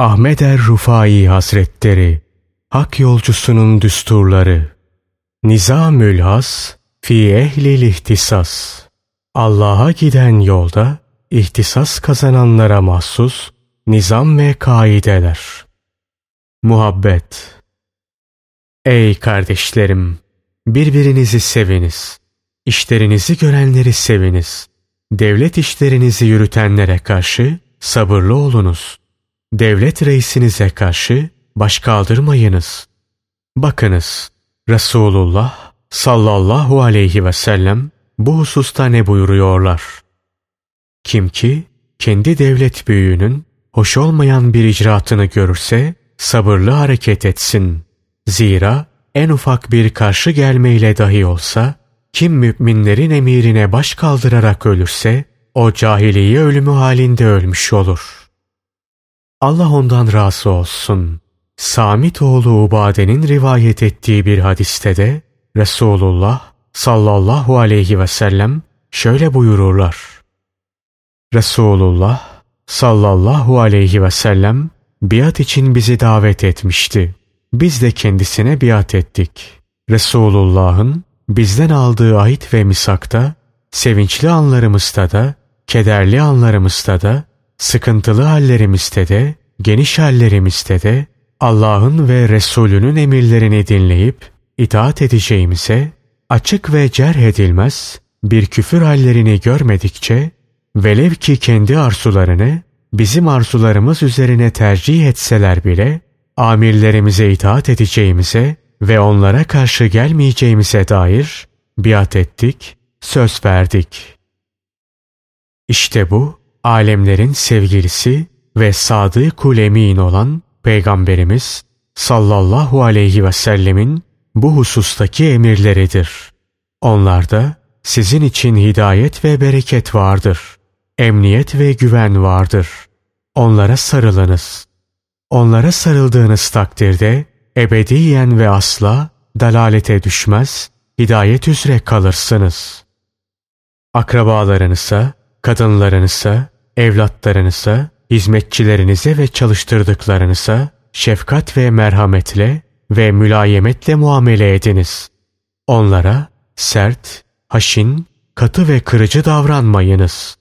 Ahmet er Rufai Hazretleri Hak yolcusunun düsturları Nizamül Has Fi ehlil ihtisas Allah'a giden yolda ihtisas kazananlara mahsus nizam ve kaideler. Muhabbet Ey kardeşlerim! Birbirinizi seviniz. İşlerinizi görenleri seviniz. Devlet işlerinizi yürütenlere karşı sabırlı olunuz. Devlet reisinize karşı baş kaldırmayınız. Bakınız, Resulullah sallallahu aleyhi ve sellem bu hususta ne buyuruyorlar? Kim ki kendi devlet büyüğünün hoş olmayan bir icraatını görürse sabırlı hareket etsin. Zira en ufak bir karşı gelmeyle dahi olsa kim müminlerin emirine baş kaldırarak ölürse o cahiliye ölümü halinde ölmüş olur. Allah ondan razı olsun. Samit oğlu Ubade'nin rivayet ettiği bir hadiste de Resulullah sallallahu aleyhi ve sellem şöyle buyururlar. Resulullah sallallahu aleyhi ve sellem biat için bizi davet etmişti. Biz de kendisine biat ettik. Resulullah'ın bizden aldığı ahit ve misakta, sevinçli anlarımızda da, kederli anlarımızda da, sıkıntılı hallerimizde de, geniş hallerimizde de, Allah'ın ve Resulünün emirlerini dinleyip itaat edeceğimize, açık ve cerh edilmez bir küfür hallerini görmedikçe, velev ki kendi arzularını bizim arzularımız üzerine tercih etseler bile, amirlerimize itaat edeceğimize ve onlara karşı gelmeyeceğimize dair biat ettik, söz verdik. İşte bu, alemlerin sevgilisi ve sadık emin olan Peygamberimiz sallallahu aleyhi ve sellemin bu husustaki emirleridir. Onlarda sizin için hidayet ve bereket vardır. Emniyet ve güven vardır. Onlara sarılınız. Onlara sarıldığınız takdirde ebediyen ve asla dalalete düşmez, hidayet üzere kalırsınız. Akrabalarınıza, kadınlarınıza, evlatlarınıza, hizmetçilerinize ve çalıştırdıklarınıza şefkat ve merhametle ve mülayemetle muamele ediniz. Onlara sert, haşin, katı ve kırıcı davranmayınız.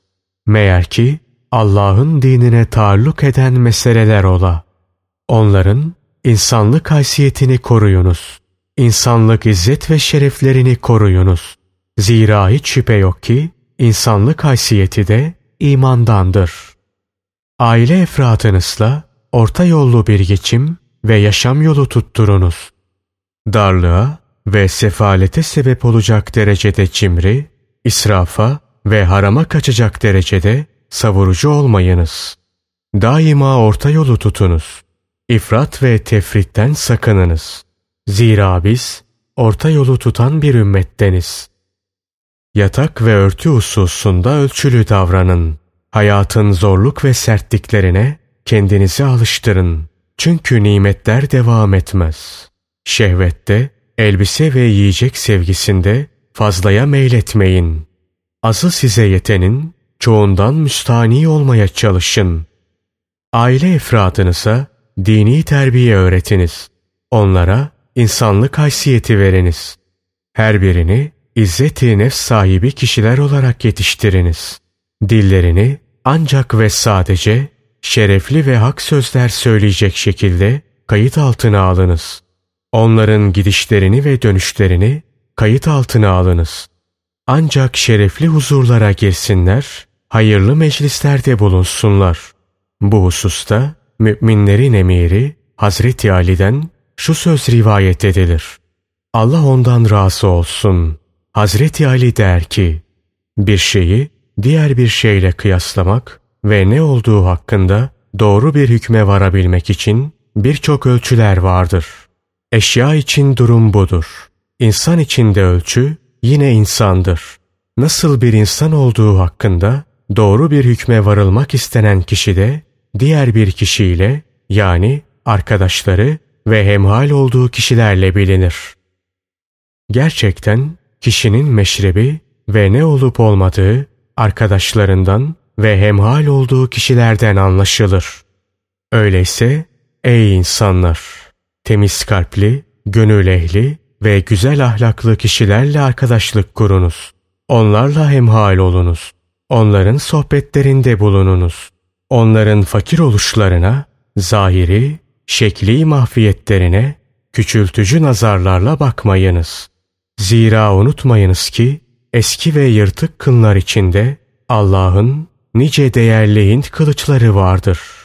Meğer ki Allah'ın dinine taalluk eden meseleler ola. Onların insanlık haysiyetini koruyunuz. İnsanlık izzet ve şereflerini koruyunuz. Zira hiç şüphe yok ki insanlık haysiyeti de imandandır. Aile efratınızla orta yollu bir geçim ve yaşam yolu tutturunuz. Darlığa ve sefalete sebep olacak derecede cimri, israfa ve harama kaçacak derecede savurucu olmayınız. Daima orta yolu tutunuz. İfrat ve tefritten sakınınız. Zira biz orta yolu tutan bir ümmetteniz. Yatak ve örtü hususunda ölçülü davranın. Hayatın zorluk ve sertliklerine kendinizi alıştırın. Çünkü nimetler devam etmez. Şehvette, elbise ve yiyecek sevgisinde fazlaya meyletmeyin. Azı size yetenin, çoğundan müstani olmaya çalışın. Aile efradınıza dini terbiye öğretiniz. Onlara insanlık haysiyeti veriniz. Her birini izzeti nefs sahibi kişiler olarak yetiştiriniz. Dillerini ancak ve sadece şerefli ve hak sözler söyleyecek şekilde kayıt altına alınız. Onların gidişlerini ve dönüşlerini kayıt altına alınız. Ancak şerefli huzurlara girsinler, hayırlı meclislerde bulunsunlar. Bu hususta müminlerin emiri Hazreti Ali'den şu söz rivayet edilir. Allah ondan razı olsun. Hazreti Ali der ki, bir şeyi diğer bir şeyle kıyaslamak ve ne olduğu hakkında doğru bir hükme varabilmek için birçok ölçüler vardır. Eşya için durum budur. İnsan için de ölçü yine insandır. Nasıl bir insan olduğu hakkında doğru bir hükme varılmak istenen kişi de diğer bir kişiyle yani arkadaşları ve hemhal olduğu kişilerle bilinir. Gerçekten kişinin meşrebi ve ne olup olmadığı arkadaşlarından ve hemhal olduğu kişilerden anlaşılır. Öyleyse ey insanlar! Temiz kalpli, gönül ehli ve güzel ahlaklı kişilerle arkadaşlık kurunuz. Onlarla hemhal olunuz. Onların sohbetlerinde bulununuz. Onların fakir oluşlarına, zahiri, şekli mahfiyetlerine, küçültücü nazarlarla bakmayınız. Zira unutmayınız ki eski ve yırtık kınlar içinde Allah'ın nice değerli Hint kılıçları vardır.''